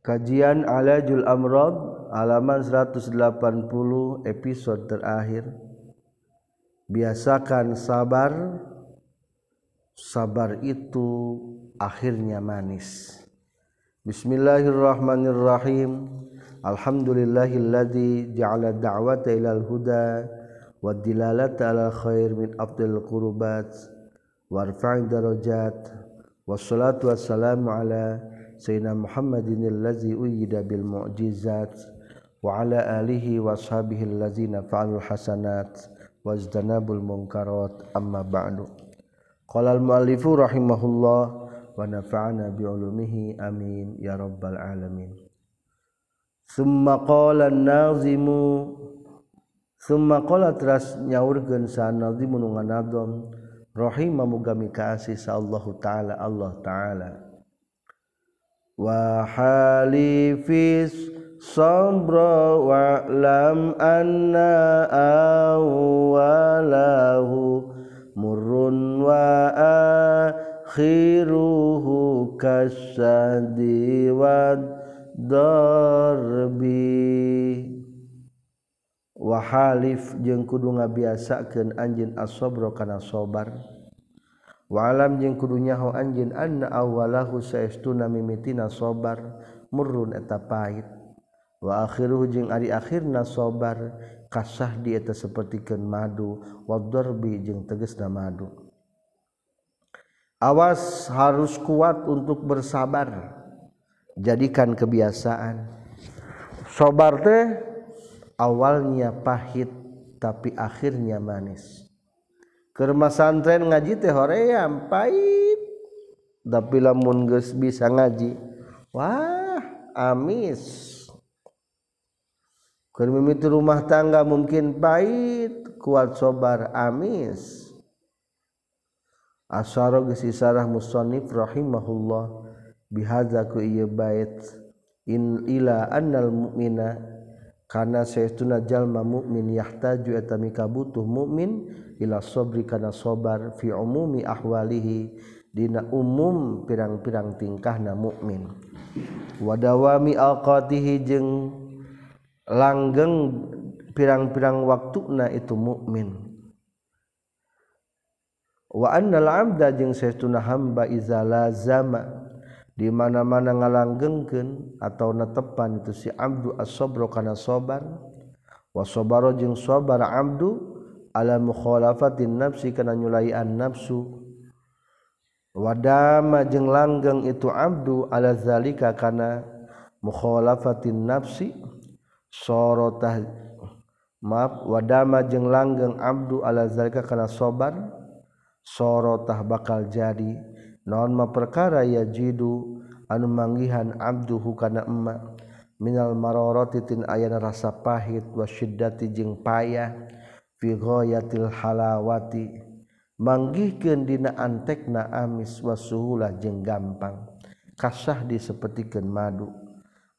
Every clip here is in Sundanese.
Kajian Alajul Amrad halaman 180 episode terakhir. Biasakan sabar. Sabar itu akhirnya manis. Bismillahirrahmanirrahim. Alhamdulillahilladzi ja'ala da'wata ilal huda wa dilalata ala khair min afdal qurubat warfa'i darajat wassalatu wassalamu ala Sayyidina Muhammadin allazi uyyida bil mu'jizat wa ala alihi wa ashabihi allazina fa'alul hasanat wajtanabul munkarat amma ba'du qala al muallifu rahimahullah wa nafa'ana bi ulumihi amin ya rabbal alamin summa qala an-nazimu summa qala teras nyaurkeun sa nazimu nu nganadom rahimah muga mikaasih sa Allah taala Allah taala wahalifis sabra wa'lam anna awalahu murrun wa akhiruhu kasadi wad darbi. Wahalif jeung kudu ngabiasakeun anjeun asobro kana sabar walam jeung kudunya ho anjeun anna awalahu saestuna mimitina sabar murrun eta pahit. Wa akhiruhu jeung ari akhirna sabar kasah di eta sapertikeun madu wadarbi jeung tegasna madu. Awas harus kuat untuk bersabar jadikan kebiasaan. Sabar teh awalnya pahit tapi akhirnya manis termasantren ngaji teh hoream pait tapi lamun geus bisa ngaji wah amis. Keur mimiti rumah tangga mungkin pait kuat sobar amis. Asyara geus isarah musannif rahimahullah bihadza ku ieu bait in ila annal mu'mina karena jalma mukmin yahtaju etamika butuh mukmin ila sabri kana sabar fi umumi ahwalihi dina umum pirang-pirang tingkahna mukmin wadawami alqatihi jeung langgeng pirang-pirang waktuna itu mukmin wa annal abda jeung saestuna hamba iza lazama di mana-mana ngalanggengkeun atau netepan itu si abdu as-sabra kana sabar. Wa sabara jeung sabar abdu ala mukhalafatin nafsi kana nyulaian nafsu. Wadama jeung langgeng itu abdu ala zalika kana mukhalafatin nafsi. Sorotah maaf wadama jeung langgeng abdu ala zalika kana sabar. Sorotah bakal jadi nonma perkara ya jidu anu manggihan Abduhu kana emma? Minal marorotitin ayana rasa pahit wasyidati jeung payah fi ghayatil halawati. Manggihkeun dina antekna amis wasuhulah jeung gampang. Kasah di sapertikeun madu.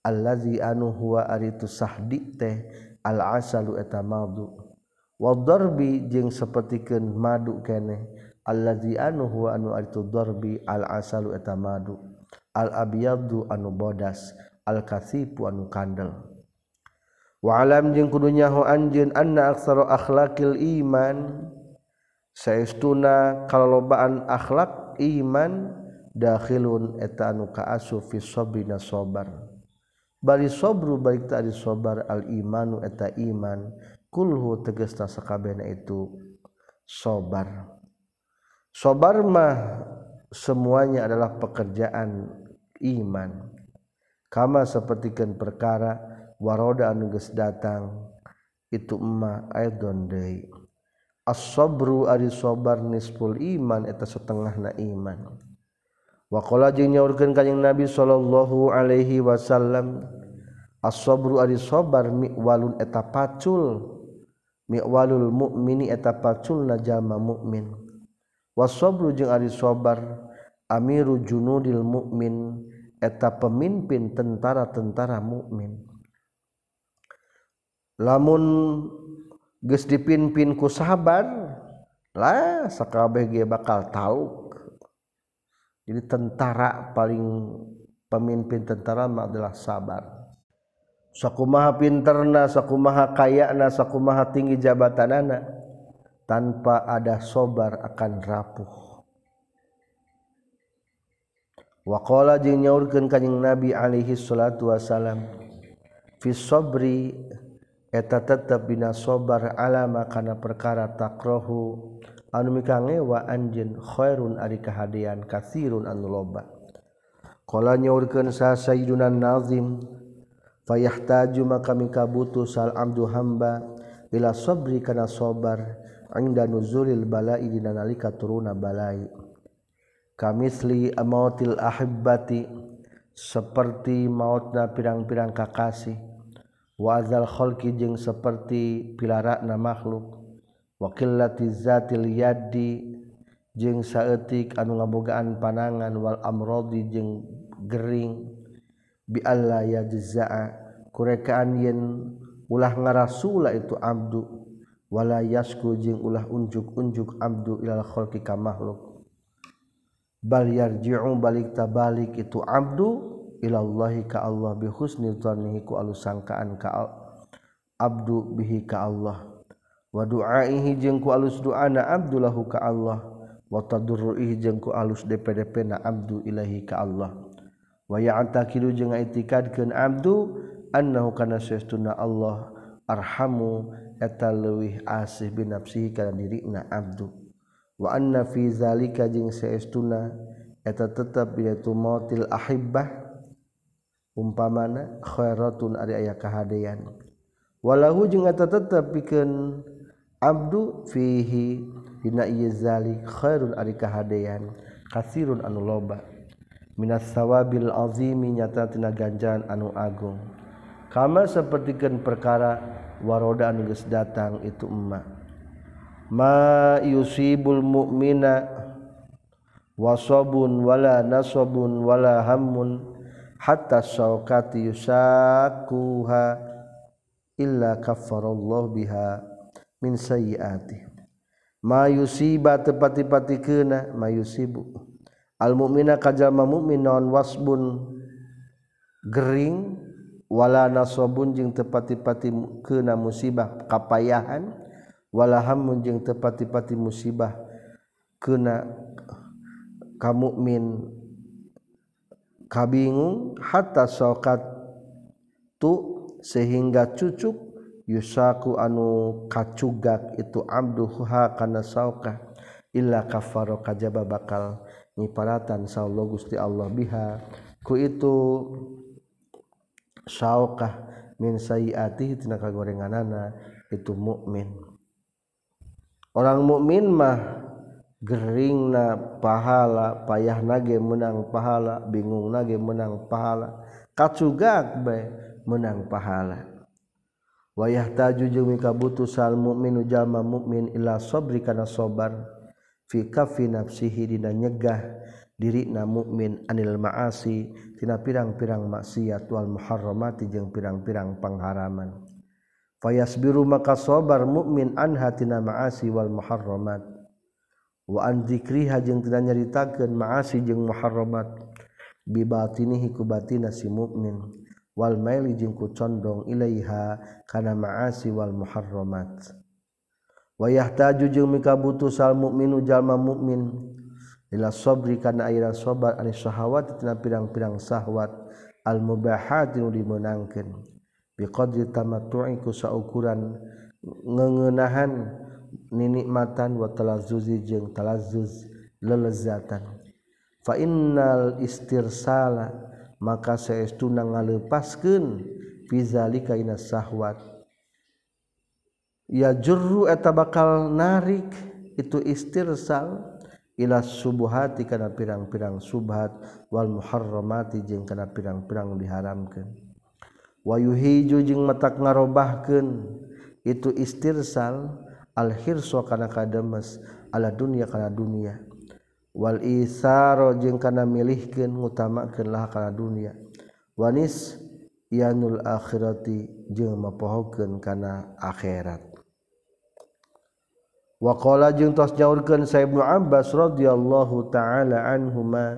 Allazi anu huwa aritu sahdi teh al asalu eta madu wadarbi jeung sapertikeun madu keneh. allazi anu huwa anu aritu darbi al asalu etamadu al abyadu anu bodas al kasipu anu kandel. Wa alam jeung kudu nyaho anjeun anna aksara akhlaqil iman. Saestuna kalolobaan akhlak iman dakhilun eta anu kaasu fi sabrina sabar bari sabru baik tadi sabar al imanu eta iman. Kulhu tegasna sakabehna itu sobar. sobarmah semuanya adalah pekerjaan iman. Kama sepertikan perkara waroda anuges datang itu emma aidon deui. As-sabru ari sabar nisful iman eta setengahna iman. Waqala jeung nyaurkeun kanjing nabi sallallahu alaihi wasallam as-sabru ari sabar miwalun eta pacul. Miwalul mukmini eta paculna jalma mukmin wasobru jeung ari sobar amiru junudil mukmin eta pemimpin tentara-tentara mukmin. Lamun geus dipimpin ku sahabat lah sakabeh ge bakal tahu jadi tentara paling pemimpin tentara adalah sabar sakumaha pinterna sakumaha kayana sakumaha tinggi jabatanana. tanpa ada sobar akan rapuh. Wakola jeung nyaurkan kanyeng Nabi alaihi salatu wasalam fi sabri eta tetap bina sobar alama kana perkara takrohu anu mikangewa anjin khairun ari kahadian katsirun anu loba. Kala nyaurkeun sa Sayyiduna Nazim fayahtaju maka mikabutuh sal abdu hamba ila sabri kana sabar nuzulil balai dina nalika turuna balai. Kamisli amautil ahibbati seperti mautna pirang-pirang kakasih wazal khalqi jeung seperti pilarakna makhluk. Wakillati zatil yadi jeung saeutik anu ngabogaan panangan. Wal amrodi jeung gering. Bi alla yajzaa kurekaan yen ulah ngarasula itu abdu. wala yasku jeung ulah unjuk-unjuk abdu ilal khalqi ka makhluk. Bal yarji'u balik tabalik itu abdu ilallahi ka Allah bi husni dzannihi ku alusangkaan ka abdu bihi ka Allah. Wa du'aihi jeung ku alus du'ana abdulahu ka Allah. Wa tadurruhi jeung ku alus dpdp na abdu ilahi ka Allah. Wa ya'taqidu jeung ngaitikadkeun abdu annahu kana sesuna Allah. arhamu eta leuwih asih binafsihi kana dirina abdu. Wa anna fi zalika jeung saestuna eta tetep bidatu mautil ahibbah umpamana khairatun ari aya kahadean. Walahu jeung eta tetep pikeun abdu fihi dina ieu zalik khairun ari kahadean kasirun anu loba. Minas sawabil azimi nyata tina ganjaran anu agung. Kama sapertikeun perkara waroda anu geus datang itu emma ma yusibul mu'mina wasabun wala nasabun wala hammun hatta syaukati yusakuha illa kafarallahu biha min sayyiati. Ma yusiba tepati-pati kena ma yusibu. Al mu'mina kajama mu'min non wasbun gering wala nasobun jeung tepati-pati kena musibah kapayahan. Wala hamun jeung tepati-pati musibah kena kamukmin kabingung. Hatta sokat tu sehingga cucuk yusaku anu kacugak itu abduha kana saukah. Illa kafaro kajaba bakal ngiparatan saulo gusti Allah biha. Ku itu saukah min sayiati tina kagorenganana itu mukmin orang mukmin mah geringna pahala payah nage menang pahala bingung nage menang pahala kacugak bae menang pahala. Wayah taju jeung kabutuh sal mukmin jalma mukmin ila sabri kana sabar fi kafi nafsihi dina nyegah diri na mukmin anil maasi tina pirang-pirang maksiat wal muharramati jeung pirang-pirang pangharaman fayasbiru maka sabar mukmin anha tina maasi wal muharramat. Wa an dzikriha jeung tina nyaritakeun maasi jeung muharramat. Bi batinihi ku batina si mukmin wal maili jeung ku condong ilaiha kana maasi wal muharramat. Wa yahtaju jeung mikabutu sal mukminu jalma mukmin ila sobri kana airan sobar ani syahawat tina pirang-pirang syahwat. Al mubahat nu dimenangkeun bi qadri tamattu'i ku saukuran ngeuneunahan ninikmatan wa talazzuzi jeung talazzuz lelezatan. Fa innal istirsala maka saestuna ngaleupaskeun fi zalika ina syahwat. Ya jurru eta bakal narik itu istirsal ila subuhati kana pirang-pirang subhat wal muharramati jeung kana pirang-pirang diharamkeun. Wa yuhiju jeung matak ngarobahkeun. Itu istirsal al kana kademes ala dunya kana dunya. Wal isaro jeung kana milihkeun ngutamakeun lah kana dunya. Wanis yanul akhirati jeung mapohokeun kana akhirat. Wakola jeng tos nyaurkan Saibnu Abbas radhiyallahu taala anhuma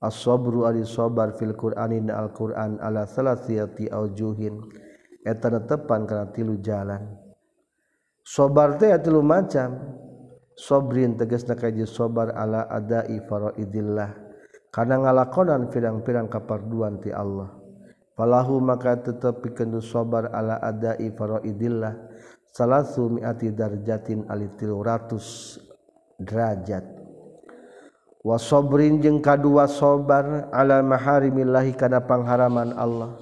as-sabru ari sabar fil Qur'anin al-Qur'an ala salasiyati aujuhin eta netepan kana tilu jalan. Sabar teh tilu macam. Sabrin tegasna kaji sabar ala adai faraidillah kana ngalakonan pirang-pirang kaparduan ti Allah. Falahu maka tetep pikeun sabar ala adai faraidillah salasu mi'ati darjatin ali ratus derajat. Wasobrin jeung kadua sobar ala maharimillahi kana pangharaman Allah.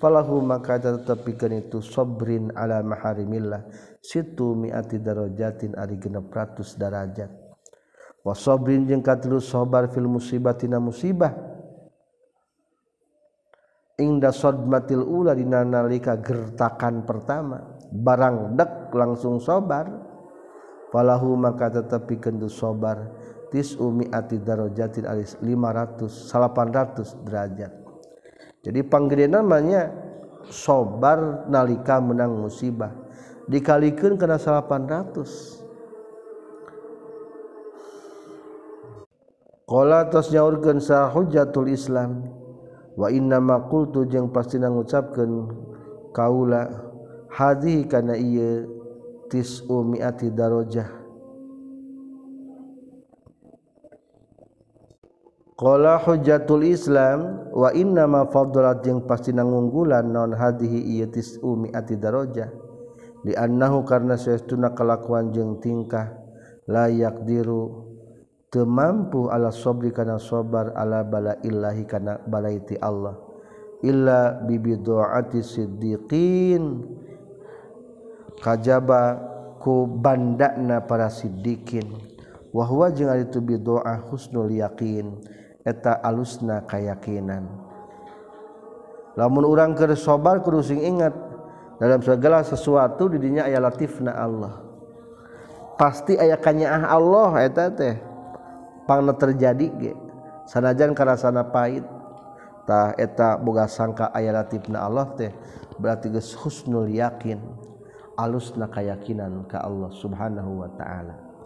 Falahu maka tetep pikeun itu sobrin ala maharimillah. Situ miati darajatin ari genep ratus darajat wasobrin jeung katilu sobar fil musibatina musibah. Ingda sodmatil ula dina nalika gertakan pertama barang dek langsung sobar. Falahu maka tetep pikeun sobar. Ati darojatin alis 500 800 derajat. Jadi panggil namanya sobar nalika menang musibah. Dikalikan kena 800 tosnya organ sah hujatul Islam wa inna makultu jeung pasti ngucapkan kaula hadhi kana ieu tis mi'ati darajah. Qala hujjatul Islam wa inna ma fadlat jeung pasti nangunggulan non hadhihi ieu tis'u mi'ati darajah. Li annahu karna saestuna kalakuan jeung tingkah layak diru teu mampu ala sabri kana sabar ala bala illahi kana balaiti Allah. Illa bi doati siddiqin. kajba ku bandakna para siddiqin. Wahwa jeung ari tu bidoa husnul yakin eta alusna kayakinan. Lamun urang keur sobar kudu sing ingat dalam segala sesuatu di dinya aya latifna Allah. Pasti aya kanyaah Allah eta teh. Pangna terjadi ge. Sanajan karasana pahit tah eta boga sangka aya latifna Allah teh berarti geus husnul yakin alus na kayakakinan ka Allah subhanahu Wa ta'ala.